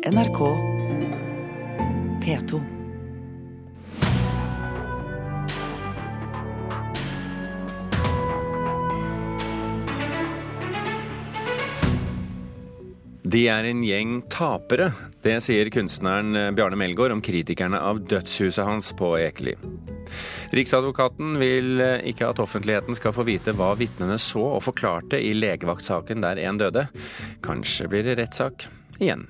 NRK P2. De er en gjeng tapere. Det sier kunstneren Bjarne Melgaard om kritikerne av dødshuset hans på Ekeli. Riksadvokaten vil ikke at offentligheten skal få vite hva vitnene så og forklarte i legevaktsaken der en døde. Kanskje blir det rettssak igjen.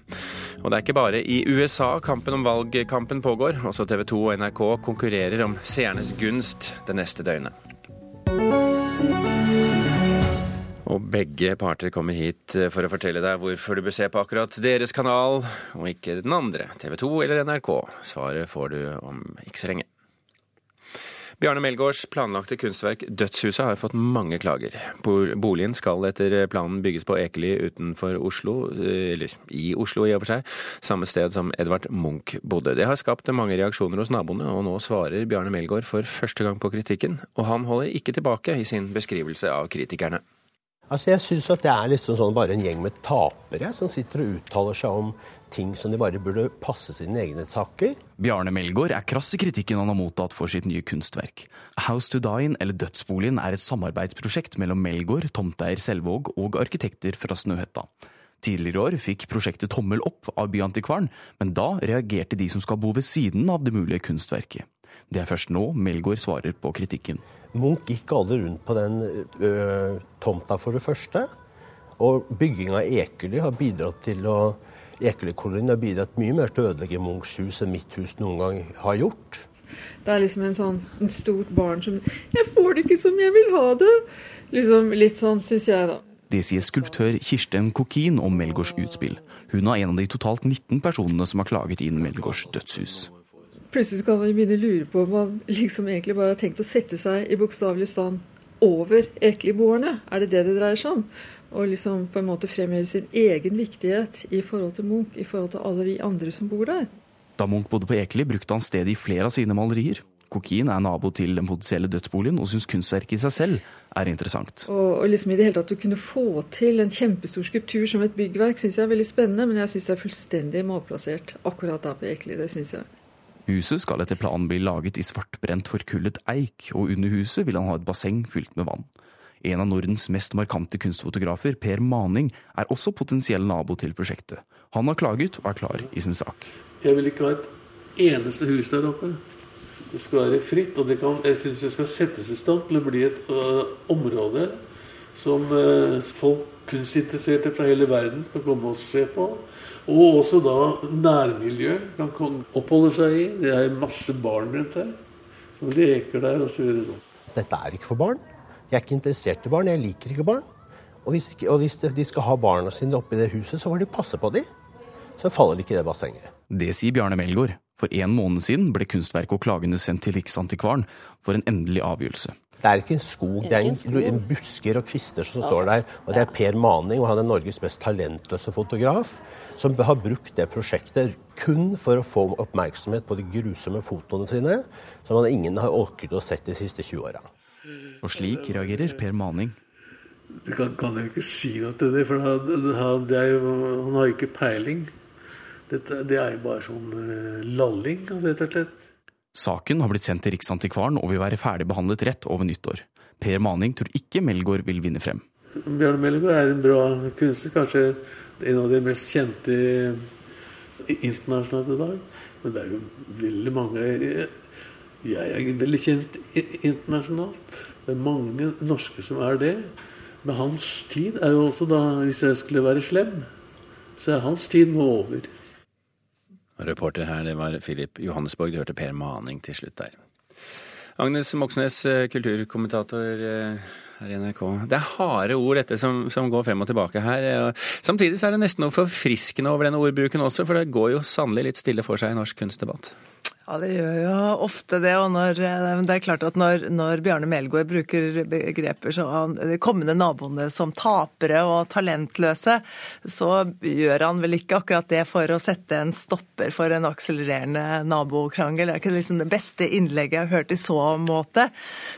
Og det er ikke bare i USA kampen om valgkampen pågår. Også TV 2 og NRK konkurrerer om seernes gunst det neste døgnet. Og begge parter kommer hit for å fortelle deg hvorfor du bør se på akkurat deres kanal, og ikke den andre, TV 2 eller NRK. Svaret får du om ikke så lenge. Bjarne Melgaards planlagte kunstverk 'Dødshuset' har fått mange klager. Boligen skal etter planen bygges på Ekeli utenfor Oslo, eller i Oslo i og for seg, samme sted som Edvard Munch bodde. Det har skapt mange reaksjoner hos naboene, og nå svarer Bjarne Melgaard for første gang på kritikken, og han holder ikke tilbake i sin beskrivelse av kritikerne. Altså Jeg syns at det er liksom sånn bare en gjeng med tapere som sitter og uttaler seg om ting som de bare burde passe sine egne saker. Bjarne Melgaard er krass i kritikken han har mottatt for sitt nye kunstverk. House to Dine, eller Dødsboligen, er et samarbeidsprosjekt mellom Melgaard, tomteeier Selvåg og arkitekter fra Snøhetta. Tidligere i år fikk prosjektet tommel opp av Byantikvaren, men da reagerte de som skal bo ved siden av det mulige kunstverket. Det er først nå Melgaard svarer på kritikken. Munch gikk aldri rundt på den ø, tomta, for det første. Og bygging av Ekely har bidratt til å Ekely-kolonien har bidratt mye mer til å ødelegge Munchs hus enn mitt hus noen gang har gjort. Det er liksom en sånn en stort barn som 'Jeg får det ikke som jeg vil ha det'. Liksom Litt sånn, syns jeg, da. Det sier skulptør Kirsten Kokin om Melgaards utspill. Hun er en av de totalt 19 personene som har klaget inn Melgaards dødshus. Plutselig kan man begynne å lure på om man liksom egentlig bare har tenkt å sette seg i bokstavelig stand over Ekeli-boerne. Er det det det dreier seg om? Og liksom på en måte fremheve sin egen viktighet i forhold til Munch, i forhold til alle vi andre som bor der. Da Munch bodde på Ekeli, brukte han stedet i flere av sine malerier. Kokin er nabo til den potensielle dødsboligen og syns kunstverket i seg selv er interessant. Og, og liksom i det hele tatt å kunne få til en kjempestor skulptur som et byggverk syns jeg er veldig spennende, men jeg syns det er fullstendig malplassert akkurat der på Ekeli. Det syns jeg. Huset skal etter planen bli laget i svartbrent, forkullet eik, og under huset vil han ha et basseng fylt med vann. En av Nordens mest markante kunstfotografer, Per Maning, er også potensiell nabo til prosjektet. Han har klaget og er klar i sin sak. Jeg vil ikke ha et eneste hus der oppe. Det skal være fritt, og det kan, jeg syns det skal settes i stand til å bli et ø, område som ø, folk, kunstinteresserte fra hele verden, kan komme og se på. Og også da nærmiljø kan komme, oppholde seg i. Det er masse barn rundt her som leker der og så videre. sånn. Dette er ikke for barn. Jeg er ikke interessert i barn. Jeg liker ikke barn. Og hvis, ikke, og hvis de skal ha barna sine oppi det huset, så får de passe på dem. Så faller de ikke i det bassenget. Det sier Bjarne Melgaard. For en måned siden ble kunstverket og klagene sendt til Riksantikvaren for en endelig avgjørelse. Det er ikke en skog, det er en, en busker og kvister som står der. Og det er Per Maning, og han er Norges mest talentløse fotograf, som har brukt det prosjektet kun for å få oppmerksomhet på de grusomme fotoene sine, som ingen har orket å sett de siste 20 åra. Og slik reagerer Per Maning. Du kan, kan jo ikke si noe til det, for han, han, det jo, han har jo ikke peiling. Dette, det er jo bare sånn uh, lalling, rett og slett. Saken har blitt sendt til Riksantikvaren og vil være ferdigbehandlet rett over nyttår. Per Maning tror ikke Melgaard vil vinne frem. Bjørn Melgaard er en bra kunstner, kanskje en av de mest kjente internasjonalt i dag. Men det er jo veldig mange Jeg er veldig kjent internasjonalt. Det er mange norske som er det. Men hans tid er jo også da, hvis jeg skulle være slem, så er hans tid nå over. Reporter her, det var Filip Johannesborg. Du hørte Per Maning til slutt der. Agnes Moxnes, kulturkommentator her i NRK. Det er harde ord, dette som, som, går frem og tilbake her. Samtidig så er det nesten noe forfriskende over denne ordbruken også, for det går jo sannelig litt stille for seg i norsk kunstdebatt. Ja, det gjør jo ofte det. og når, Det er klart at når, når Bjarne Melgaard bruker begreper som de kommende naboene som tapere og talentløse, så gjør han vel ikke akkurat det for å sette en stopper for en akselererende nabokrangel. Det er ikke liksom det beste innlegget jeg har hørt i så måte.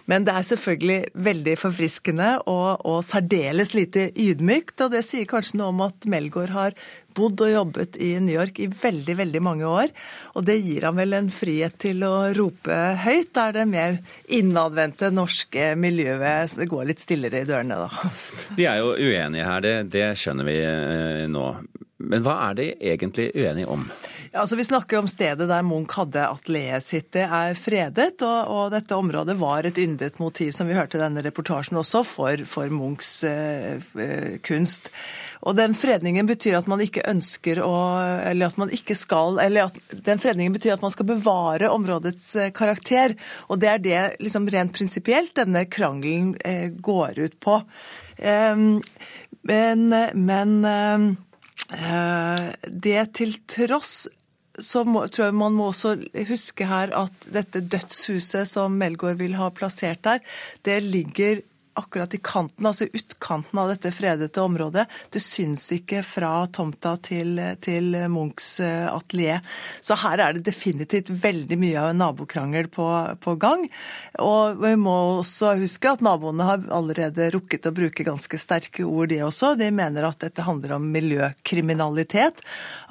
Men det er selvfølgelig veldig forfriskende og, og særdeles lite ydmykt. Og det sier kanskje noe om at Melgaard har bodd og jobbet i New York i veldig, veldig mange år. Og det gir ham vel en frihet til å rope høyt, der det mer innadvendte norske miljøet det går litt stillere i dørene, da. De er jo uenige her, det, det skjønner vi eh, nå. Men hva er de egentlig uenige om? Ja, altså Vi snakker om stedet der Munch hadde atelieret sitt. Det er fredet, og, og, dette området var et yndet motiv, som vi hørte i denne reportasjen også, for, for Munchs eh, eh, kunst. Og den fredningen betyr at man ikke ønsker å Eller at man ikke skal eller at Den fredningen betyr at man skal bevare områdets eh, karakter. Og det er det liksom rent prinsipielt denne krangelen eh, går ut på. Eh, men, men Eh, det til tross så må, tror jeg man må også huske her at dette dødshuset som Melgaard vil ha plassert der, det ligger akkurat i kanten, altså utkanten av dette fredete området. Det syns ikke fra tomta til, til Munchs eh, atelier. Så her er det definitivt veldig mye av en nabokrangel på, på, gang. Og vi må også huske at naboene har allerede rukket å bruke ganske sterke ord, de også. De mener at dette handler om miljøkriminalitet.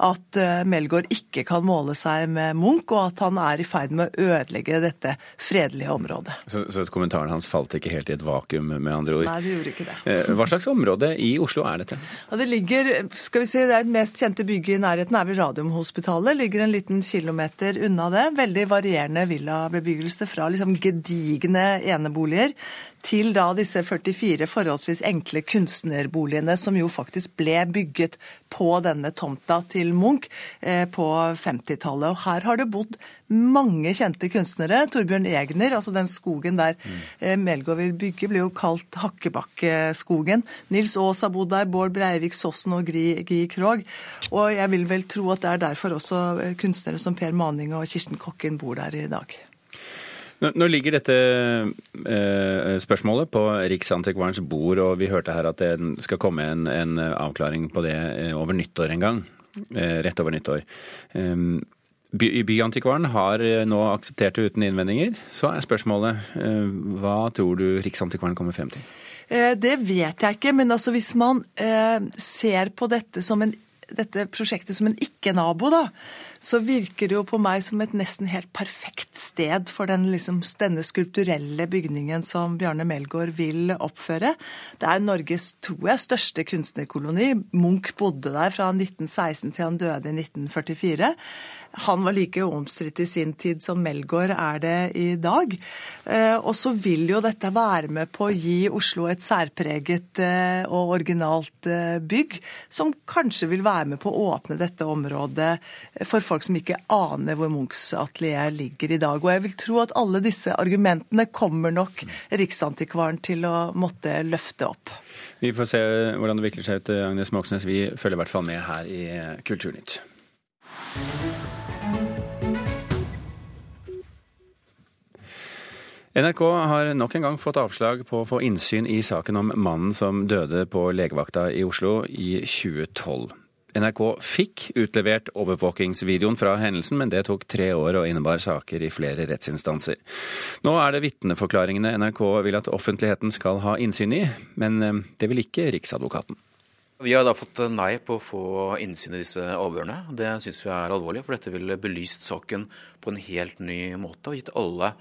At uh, Melgaard ikke kan måle seg med Munch, og at han er i ferd med å ødelegge dette fredelige området. Så, så kommentaren hans falt ikke helt i et vakuum? Med andre ord. Nei, det gjorde ikke det. Eh, hva slags område i Oslo er dette? Ja, det ligger, skal vi si, det er mest kjente bygget i nærheten er vel Radiumhospitalet. Ligger en liten kilometer unna det. Veldig varierende villabebyggelse fra liksom gedigne eneboliger til da disse 44 forholdsvis enkle kunstnerboligene som jo faktisk ble bygget på denne tomta til Munch eh, på 50-tallet. Og her har det bodd mange kjente kunstnere. Torbjørn Egner, altså den skogen der mm. Melgaard vil bygge, blir jo kalt Hakkebakkeskogen. Nils Aas har bodd der, Bård Breivik Sossen og Gri Krog. Og jeg vil vel tro at det er derfor også eh, kunstnere som Per Maning og Kirsten Kokken bor der i dag. Nå ligger dette eh, spørsmålet på Riksantikvarens bord, og vi hørte her at det skal komme en, en avklaring på det eh, over nyttår en gang. Eh, rett over nyttår. Um, by, byantikvaren har nå akseptert det uten innvendinger. Så er spørsmålet hva tror du Riksantikvaren kommer frem til? Det vet jeg ikke, men altså hvis man ser på dette, som en, dette prosjektet som en ikke-nabo, da, så virker det jo på meg som et nesten helt perfekt sted for den, liksom, denne skulpturelle bygningen som Bjarne Melgaard vil oppføre. Det er Norges, tror jeg, største kunstnerkoloni. Munch bodde der fra 1916 til han døde i 1944. Han var like omstridt i sin tid som Melgaard er det i dag. Eh, og så vil jo dette være med på å gi Oslo et særpreget eh, og originalt eh, bygg, som kanskje vil være med på å åpne dette området for folk som ikke aner hvor Munchs atelier ligger i dag. Og jeg vil tro at alle disse argumentene kommer nok Riksantikvaren til å måtte løfte opp. Vi får se hvordan det vikler seg ut, Agnes Moxnes. Vi følger i hvert fall med her i Kulturnytt. NRK har nok en gang fått avslag på å få innsyn i saken om mannen som døde på legevakta i Oslo i 2012. NRK fikk utlevert overvåkingsvideoen fra hendelsen, men det tok tre år og innebar saker i flere rettsinstanser. Nå er det vitneforklaringene NRK vil at offentligheten skal ha innsyn i, men eh, det vil ikke Riksadvokaten. Vi har da fått nei på å få innsyn i disse avhørene. Det syns vi er alvorlig, for dette ville belyst saken på en helt ny måte og gitt alle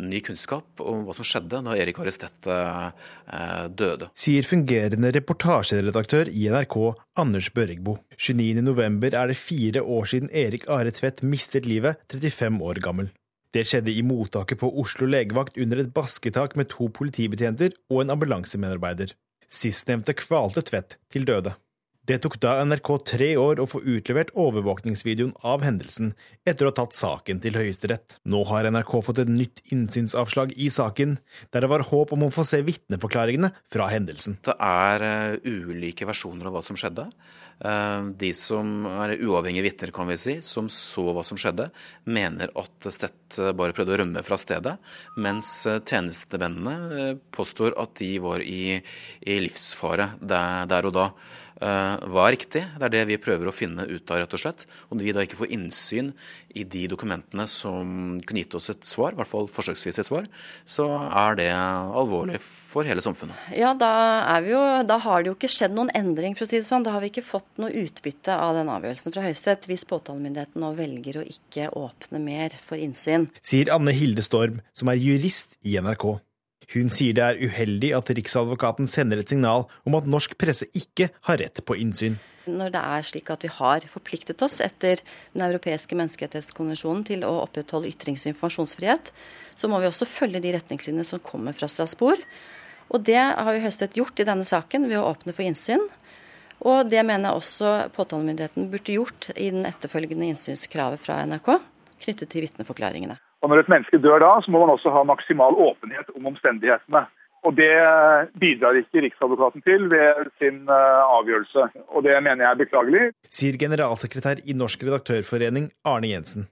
ny kunnskap om hva som skjedde da Erik Aristette eh, døde. Sier fungerende reportasjeredaktør i NRK, Anders Børregbo. 29.11 er det fire år siden Erik Are Tvedt mistet livet, 35 år gammel. Det skjedde i mottaket på Oslo legevakt under et basketak med to politibetjenter og en ambulansemedarbeider. Sistnevnte kvalte Tvedt til døde. Det tok da NRK tre år å få utlevert overvåkningsvideoen av hendelsen, etter å ha tatt saken til Høyesterett. Nå har NRK fått et nytt innsynsavslag i saken, der det var håp om å få se vitneforklaringene fra hendelsen. Det er uh, ulike versjoner av hva som skjedde. Uh, de som er uavhengige vitner, kan vi si, som så hva som skjedde, mener at Stett bare prøvde å rømme fra stedet, mens tjenestemennene påstår at de var i, livsfare der og da. Var riktig. Det er det vi prøver å finne ut av, rett og slett. Om vi da ikke får innsyn i de dokumentene som kunne gitt oss et svar, i hvert fall forsøksvis et svar, så er det alvorlig for hele samfunnet. Ja, da, jo, da, har det jo ikke skjedd noen endring, for å si det sånn. Da har vi ikke fått noe utbytte av den avgjørelsen fra Høyesterett hvis påtalemyndigheten nå velger å ikke åpne mer for innsyn. Sier Anne Hilde Storm, som er jurist i NRK. Hun sier det er uheldig at Riksadvokaten sender et signal om at norsk presse ikke har rett på innsyn. Når det er slik at vi har forpliktet oss etter Den europeiske menneskerettighetskonvensjonen til å opprettholde ytrings- og informasjonsfrihet, så må vi også følge de retningslinjene som kommer fra Strasbourg. Og det har jo Høyesterett gjort i denne saken ved å åpne for innsyn. Og det mener jeg også påtalemyndigheten burde gjort i den etterfølgende innsynskravet fra NRK knyttet til vitneforklaringene. Og Når et menneske dør da, så må man også ha maksimal åpenhet om omstendighetene. Og Det bidrar ikke Riksadvokaten til ved sin eh, avgjørelse. Og Det mener jeg er beklagelig. Sier generalsekretær i Norsk redaktørforening Arne Jensen.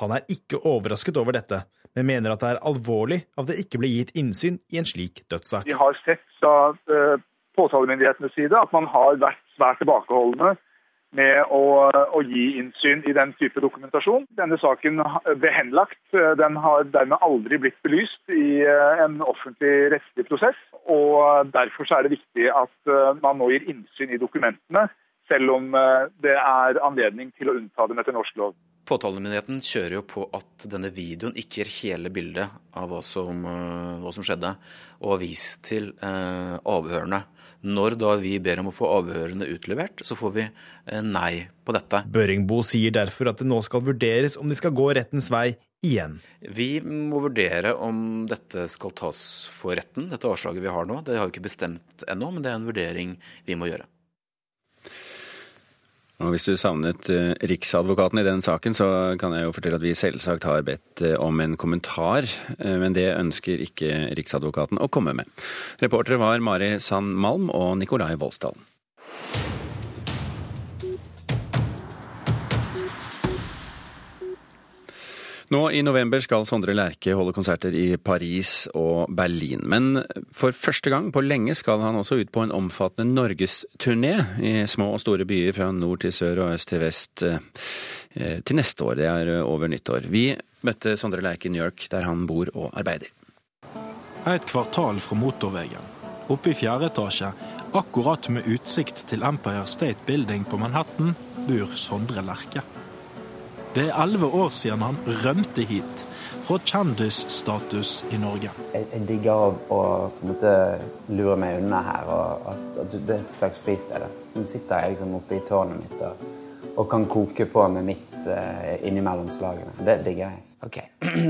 Han er ikke overrasket over dette, men mener at det er alvorlig at det ikke ble gitt innsyn i en slik dødssak. Vi har sett fra uh, påtalemyndighetenes side at man har vært svært tilbakeholdne med å, å, gi innsyn i den type dokumentasjon. Denne saken ble henlagt. Den har dermed aldri blitt belyst i eh, en offentlig rettslig prosess. og Derfor er det viktig at eh, man nå gir innsyn i dokumentene, selv om eh, det er anledning til å unnta dem etter norsk lov. Påtalemyndigheten kjører jo på at denne videoen ikke gir hele bildet av hva som, hva som skjedde, og har vist til eh, avhørene. Når da vi ber om å få avhørene utlevert, så får vi eh, nei på dette. Børingbo sier derfor at det nå skal vurderes om de skal gå rettens vei igjen. Vi må vurdere om dette skal tas for retten, dette avslaget vi har nå. Det har vi ikke bestemt ennå, men det er en vurdering vi må gjøre. Og Hvis du savnet uh, Riksadvokaten i den saken, så kan jeg jo fortelle at vi selvsagt har bedt uh, om en kommentar, uh, men det ønsker ikke Riksadvokaten å komme med. Reportere var Mari Sand Malm og Nikolai Volsdal. Nå i november skal Sondre Lerche holde konserter i Paris og Berlin. Men for første gang på lenge skal han også ut på en omfattende norgesturné i små og store byer fra nord til sør og øst til vest eh, til neste år. Det er over nyttår. Vi møtte Sondre Lerche i New York, der han bor og arbeider. Et kvartal fra motorveien, oppe i fjerde etasje, akkurat med utsikt til Empire State Building på Manhattan, bor Sondre Lerche. Det er elleve år siden han rømte hit fra kjendisstatus i Norge. Jeg, jeg digger å, å, på en måte lure meg unna her, og at, at det er et slags fristed. Nå sitter jeg liksom oppe i tårnet mitt og, og kan koke på med mitt uh, innimellom slagene. Det digger jeg. Ok.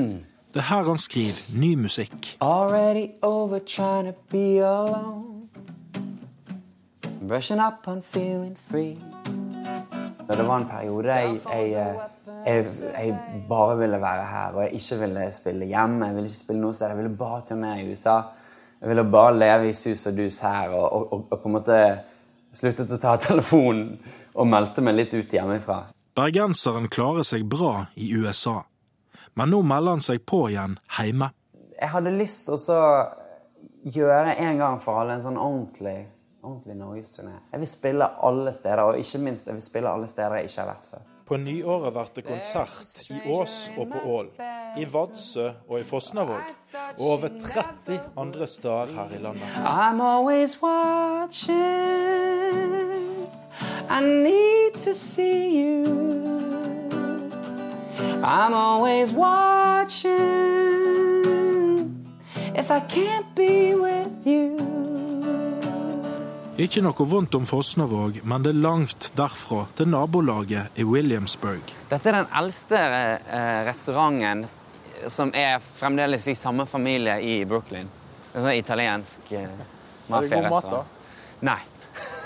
det er her han skriver ny musikk. Already over trying to be alone Brushing up on feeling free Det var en periode jeg, jeg eh, jeg, jeg, bare ville være her, og jeg ikke ville spille hjemme. Jeg ville ikke spille noe sted. Jeg ville bare turnere i USA. Jeg ville bare leve i sus og dus her og, og, og, og på en måte sluttet å ta telefonen og meldte meg litt ut hjemmefra. Bergenseren klarer seg bra i USA, men nå melder han seg på igjen hjemme. Jeg hadde lyst til å gjøre en gang for alle en sånn ordentlig, ordentlig norgesturné. Jeg vil spille alle steder, og ikke minst jeg vil spille alle steder jeg ikke har vært før. På nyåret blir det konsert i Ås og på Ål, i Vadsø og i Fosnavåg, og over 30 andre steder her i landet. I'm always watching. I need to see you. I'm always watching. If I can't be with you. Ikke noe vondt om Fosnavåg, men det er langt derfra til nabolaget i Williamsburg. Dette er den eldste eh, restauranten som er fremdeles i samme familie i Brooklyn. En sånn italiensk eh, mafiarestaurant. Nei.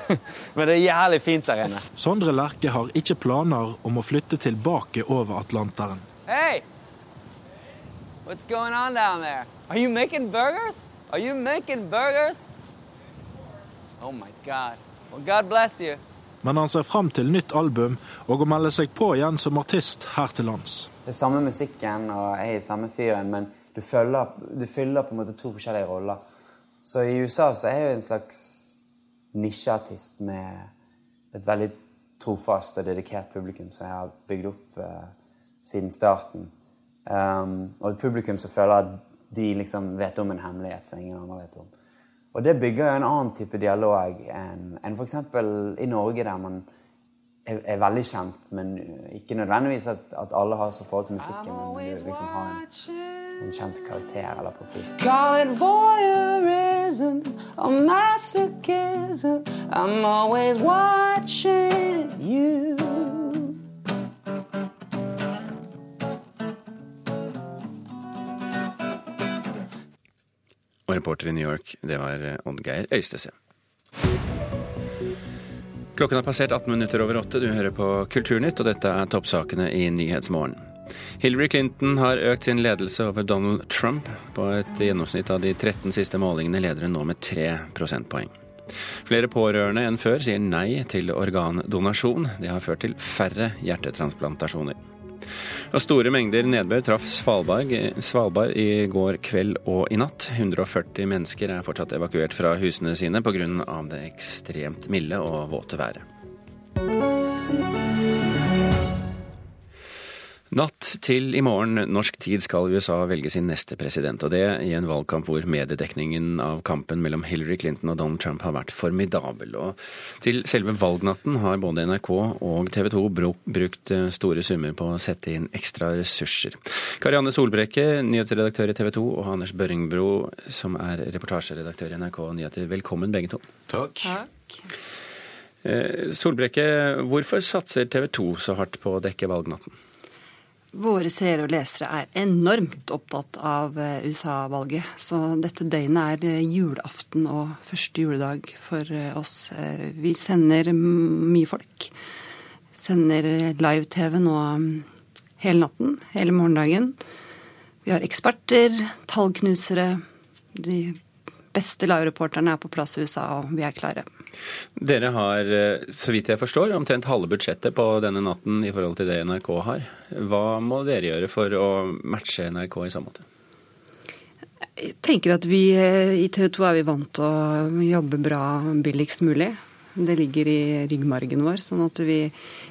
Men det er jævlig fint der inne. Sondre Lerche har ikke planer om å flytte tilbake over Atlanteren. Hey! What's going on down there? Are you making burgers? Are you making burgers? Oh my God. Well, God bless you. Men han ser fram til nytt album og å melde seg på igjen som artist her til lands. Det er samme musikken og jeg er i samme fyren, men du, følger, du fyller på en måte to forskjellige roller. Så i USA så er jeg jo en slags nisjeartist med et veldig trofast og dedikert publikum som jeg har bygd opp uh, siden starten. Um, og et publikum som føler at de liksom vet om en hemmelighet som ingen andre vet om. Og det bygger jo en annen type dialog enn en f.eks. i Norge, der man er, er, veldig kjent, men ikke nødvendigvis at, at alle har så forhold til musikken, men du liksom har en en kjent karakter eller profil. Call it voyeurism or masochism. I'm always watching you. Og reporter i New York, det var eh, Oddgeir Øystese. Klokken har passert 18 minutter over åtte. Du hører på Kulturnytt, og dette er toppsakene i Nyhetsmorgen. Hillary Clinton har økt sin ledelse over Donald Trump. På et gjennomsnitt av de 13 siste målingene leder hun nå med 3 prosentpoeng. Flere pårørende enn før sier nei til organdonasjon. Det har ført til færre hjertetransplantasjoner. Og store mengder nedbør traff Svalbard, Svalbard, i går kveld og i natt. 140 mennesker er fortsatt evakuert fra husene sine pga. det ekstremt milde og våte været. Natt til i morgen norsk tid skal USA velge sin neste president, og det i en valgkamp hvor mediedekningen av kampen mellom Hillary Clinton og Donald Trump har vært formidabel. Og til selve valgnatten har både NRK og TV 2 brukt eh, store summer på å sette inn ekstra ressurser. Karianne Solbrekke, nyhetsredaktør i TV 2, og Anders Børringbro, som er reportasjeredaktør i NRK Nyheter, velkommen begge to. Takk. Takk. Eh, Solbrekke, hvorfor satser TV 2 så hardt på å dekke valgnatten? Våre seere og lesere er enormt opptatt av eh, USA-valget. Så dette døgnet er eh, julaften og første juledag for eh, oss. Vi sender mye folk. Sender live-TV nå mm, hele natten, hele morgendagen. Vi har eksperter, tallknusere. De beste live-reporterne er på plass i USA, og vi er klare. Dere har, eh, så vidt jeg forstår, omtrent halve budsjettet på denne natten i forhold til det NRK har. Hva må dere gjøre for å matche NRK i så måte? Jeg tenker at vi eh, i TV 2 er vi vant til å jobbe bra billigst mulig. Det ligger i ryggmargen vår. sånn at vi,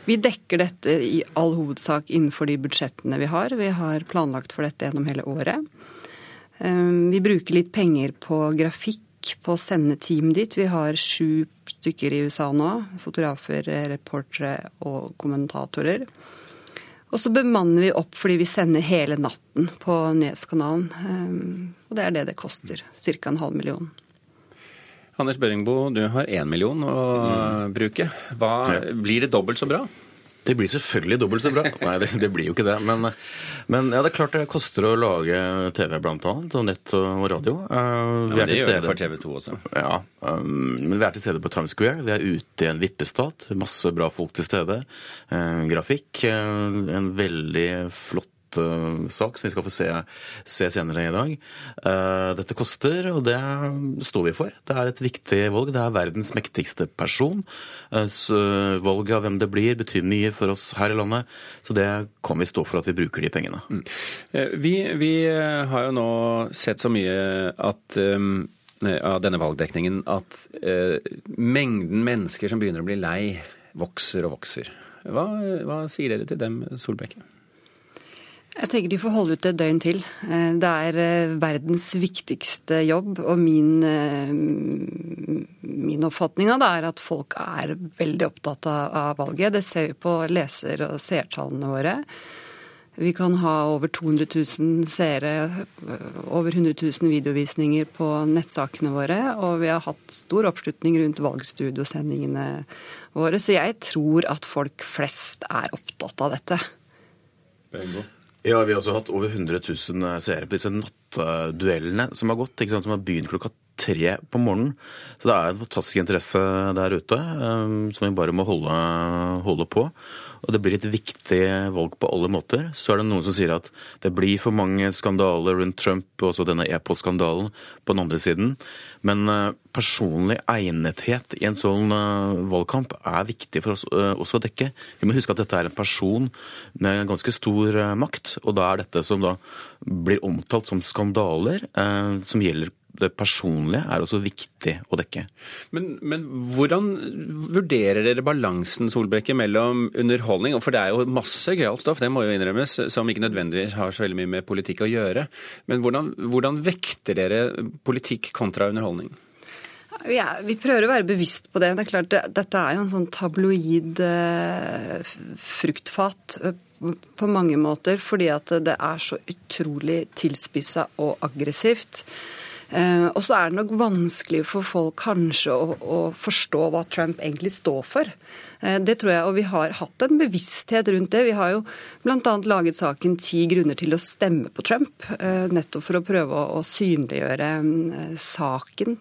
vi, dekker dette i all hovedsak innenfor de budsjettene vi har. Vi har planlagt for dette gjennom hele året. Eh, vi bruker litt penger på grafikk på å sende team dit. Vi har sju stykker i USA nå. Fotografer, reportere og kommentatorer. Og så bemanner vi opp fordi vi sender hele natten på nyhetskanalen. Ehm, og det er det det koster. Ca. en halv million. Anders Børingbo, du har én million å mm. bruke. Hva, blir det dobbelt så bra? Det blir selvfølgelig dobbelt så bra. Nei, det, det, blir jo ikke det. Men, men, ja, det er klart det koster å lage TV, blant annet, og nett og radio. Uh, ja, det gjør det for TV 2 også. Ja, um, men vi er til stede på Times Square. Vi er ute i en vippestat. Masse bra folk til stede. Uh, grafikk. Uh, en veldig flott uh, sak som vi skal få se, se senere i dag. Uh, dette koster, og det står vi for. Det er et viktig valg. Det er verdens mektigste person. Uh, valget av hvem det blir, betyr mye for oss her i landet. Så det kan vi stå for at vi bruker de pengene. Mm. Vi, vi, har jo nå sett så mye at um av denne valgdekningen at eh, mengden mennesker som begynner å bli lei, vokser og vokser. Hva, hva sier dere til dem, Solbekke? Jeg tenker de får holde ut et døgn til. Eh, det er eh, verdens viktigste jobb, og min, eh, min oppfatning av det er at folk er veldig opptatt av valget. Det ser vi på leser- og seertallene våre. Vi kan ha over 200 000 seere, over 100 000 videovisninger på nettsakene våre, og vi har hatt stor oppslutning rundt valgstudiosendingene våre. Så jeg tror at folk flest er opptatt av dette. Bengo. Ja, vi har også hatt over 100 000 eh, seere på disse nattduellene som har gått. Som har begynt klokka tre på morgenen. Så det er en fantastisk interesse der ute um, som vi bare må holde, holde på. Og det blir et viktig valg på alle måter. Så er det noen som sier at det blir for mange skandaler rundt Trump og også denne e-postskandalen på den andre siden. Men eh, personlig egnethet i en sånn eh, valgkamp er viktig for oss eh, også å dekke. Vi må huske at dette er en person med ganske stor makt, og da er dette som da blir omtalt som skandaler, som gjelder det personlige er også viktig å dekke. Men, men, hvordan vurderer dere balansen Solbrekke, mellom underholdning For det er jo masse gøyalt stoff, det må jo innrømmes, som ikke nødvendigvis har så veldig mye med politikk å gjøre. Men hvordan, hvordan vekter dere politikk kontra underholdning? Ja, vi prøver å være bevisst på det. Det er klart, det, Dette er jo en sånn tabloid eh, fruktfat eh, på mange måter, fordi at det er så utrolig tilspissa og aggressivt. Eh, og så er det nok vanskelig for folk kanskje å, å forstå hva Trump egentlig står for. Eh, det tror jeg, og Vi har hatt en bevissthet rundt det. Vi har jo bl.a. laget saken 'Ti grunner til å stemme på Trump', eh, nettopp for å prøve å, synliggjøre eh, saken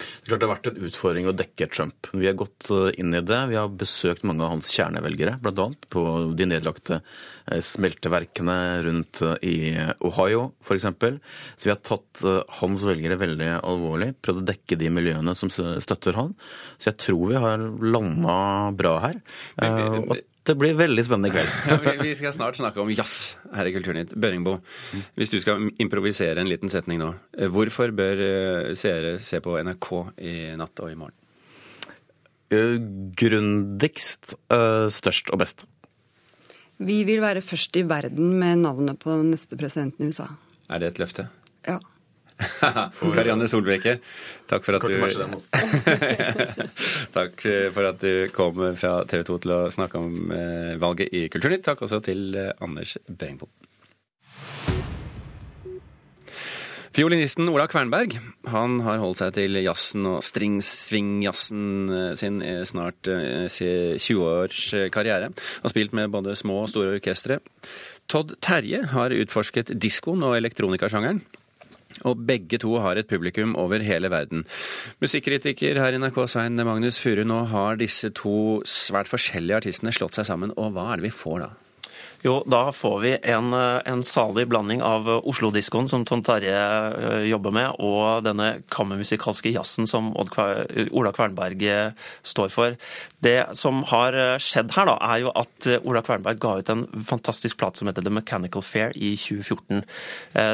det, klart det har vært en utfordring å dekke Trump. Vi har gått eh, inn i det. Vi har besøkt mange av hans kjernevelgere, bl.a. på de nedlagte eh, smelteverkene rundt eh, i Ohio f.eks. Så vi har tatt hans velgere veldig alvorlig. Prøvd å dekke de miljøene som støtter han. Så jeg tror vi har landa bra her. Og det blir veldig spennende i kveld. ja, vi skal snart snakke om jazz her i Kulturnytt. Børingbo, hvis du skal improvisere en liten setning nå. Eh, hvorfor bør eh, seere se på NRK i natt og i morgen? Uh, grundigst, størst og best. Vi vil være først i verden med navnet på neste presidenten i USA. Er det et løfte? Ja. Karianne Solbrekke, takk for at du Takk for at du kom fra TV 2 til å snakke om eh, valget i Kulturnytt. Takk også til eh, Anders Bengvold. Fiolinisten Ola Kvernberg han har holdt seg til jazzen og stringsvingjazzen eh, sin snart 20 års karriere. Har spilt med både små og store orkestre. Todd Terje har utforsket diskoen og elektronikasjangeren. Og begge to har et publikum over hele verden. Musikkritiker her i NRK Svein Magnus Furu, nå har disse to svært forskjellige artistene slått seg sammen, og hva er det vi får da? Jo, da får vi en, en salig blanding av Oslo-diskoen, som Tom Terje eh, jobber med, og denne kammermusikalske jazzen som Ola Kvernberg eh, står for. Det som har eh, skjedd her, da, er jo at Ola Kvernberg ga ut en fantastisk plate som heter The Mechanical Fair i 2014.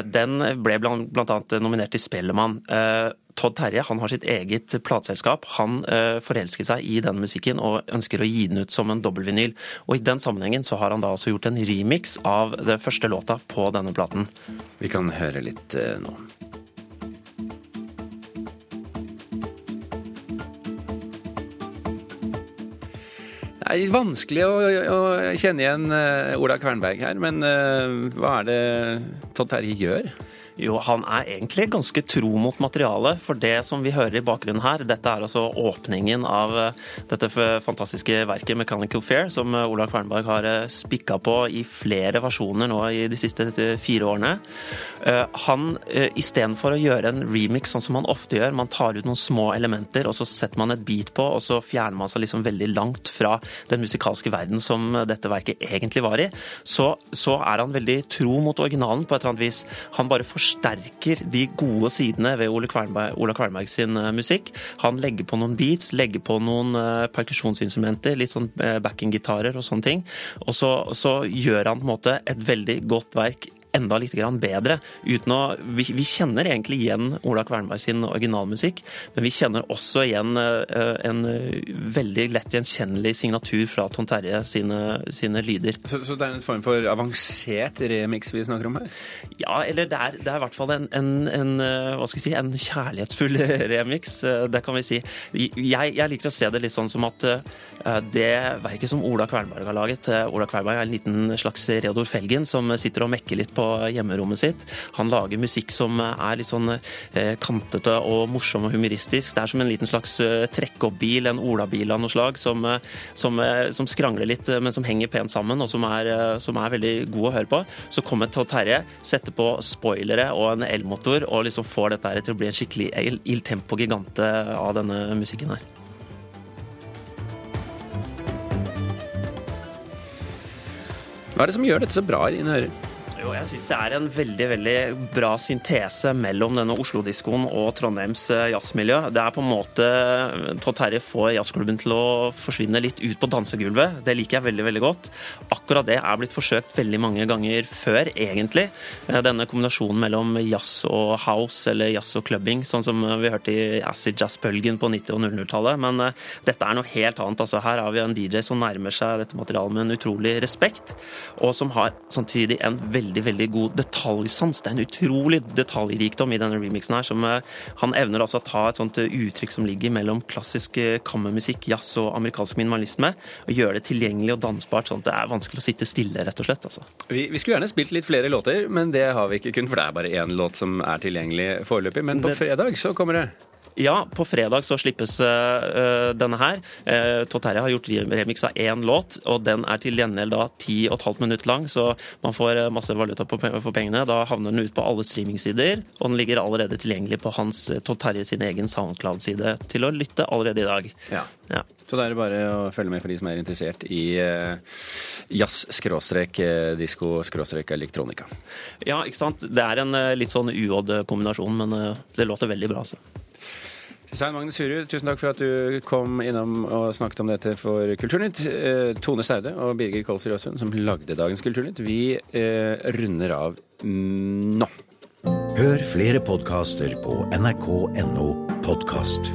Den ble bl.a. nominert til Spellemann. Todd Terje han har sitt eget plateselskap. Han uh, forelsket seg i den musikken og ønsker å gi den ut som en dobbeltvinyl. Og I den sammenhengen så har han da også gjort en remix av den første låta på denne platen. Vi kan høre litt uh, nå. Det er vanskelig å, å kjenne igjen uh, Ola Kvernberg her, men hva er det Todd Terje gjør? Jo, han er egentlig ganske tro mot materialet. For det som vi hører i bakgrunnen her, dette er altså åpningen av eh, dette fantastiske verket 'Mechanical Fair', som Olav Ola Kvernberg har eh, spikka på i flere versjoner nå i de siste fire årene. Han, istedenfor å gjøre en remix sånn som man ofte gjør, man tar ut noen små elementer, og så setter man et beat på, og så fjerner man seg liksom veldig langt fra den musikalske verden som dette verket egentlig var i, så, så er han veldig tro mot originalen på et eller annet vis. Han bare forstår forsterker de gode sidene ved Ole Kvernberg, Ola Kvernberg sin eh, musikk. Han legger på noen beats, legger på noen eh, perkusjonsinstrumenter, litt sånn eh, backing-gitarer og sånne ting. Og så, så gjør han på en måte et veldig godt verk enda litt bedre. Uten å, vi, vi, kjenner egentlig igjen Ola Kvernberg sin originalmusikk, men vi kjenner også igjen uh, en veldig lett gjenkjennelig signatur fra Tom Terje sine, sine lyder. Så, så, det er en form for avansert remix vi snakker om her? Ja, eller det er, det er i hvert fall en, en, en, eh, hva skal jeg si, en kjærlighetsfull remix, eh, det kan vi si. Jeg, jeg liker å se det litt sånn som at det verket som Ola Kvernberg har laget Ola Kvernberg er en liten slags Reodor Felgen som sitter og mekker litt på hjemmerommet sitt. Han lager musikk som er litt sånn eh, kantete og morsom og humoristisk. Det er som en liten slags trekkoppbil, en olabil av noe slag, som, eh, som, som, skrangler litt, men som henger pent sammen, og som er, som er veldig god å høre på. Så kommer Terje, setter på spoilere og en elmotor, og liksom får dette til å bli en skikkelig il tempo gigante av denne musikken her. Hva er det som gjør dette så bra i dine ører? Jo, jeg syns det er en veldig veldig bra syntese mellom denne Oslo-diskoen og Trondheims eh, jazzmiljø. Det er på en måte Todd Terje får jazzklubben til å forsvinne litt ut på dansegulvet. Det liker jeg veldig veldig godt. Akkurat det er blitt forsøkt veldig mange ganger før, egentlig. Eh, denne kombinasjonen mellom jazz og house, eller jazz og clubbing, sånn som vi hørte i acid jazz-bølgen på 90- og 00-tallet. Men dette er noe helt annet. Altså, her har vi en DJ som nærmer seg dette materialet med en utrolig respekt, og som har samtidig en veldig veldig veldig god detaljsans. Det er en utrolig detaljrikdom i denne remixen her. som uh, Han evner altså å ta et sånt uh, uttrykk som ligger mellom klassisk uh, kammermusikk, jazz og amerikansk minimalisme, og gjøre det tilgjengelig og dansbart, sånn at det er vanskelig å sitte stille, rett og slett. Altså. Vi, vi, skulle gjerne spilt litt flere låter, men det har vi ikke kun, for det er bare én låt som er tilgjengelig foreløpig. Men på fredag så kommer det. Ja, på fredag så slippes uh, denne her. Uh, Toterre har gjort remix av én låt, og den er til gjengjeld da ti og et halvt minutt lang, så man får uh, masse valuta for pengene. Da havner den ut på alle streamingsider, og den ligger allerede tilgjengelig på hans Todd Terje sin egen Soundcloud-side til å lytte allerede i dag. Ja. ja. Så det er bare å følge med for de som er interessert i jazz-disko-elektronika. Ja, ikke sant. Det er en litt sånn uodd kombinasjon, men det låter veldig bra, altså. Svein Magne Surud, tusen takk for at du kom innom og snakket om dette for Kulturnytt. Eh, Tone Staude og Birger Kolsrud Aasund, som lagde dagens Kulturnytt, vi eh, runder av nå. Hør flere podkaster på nrk.no podkast.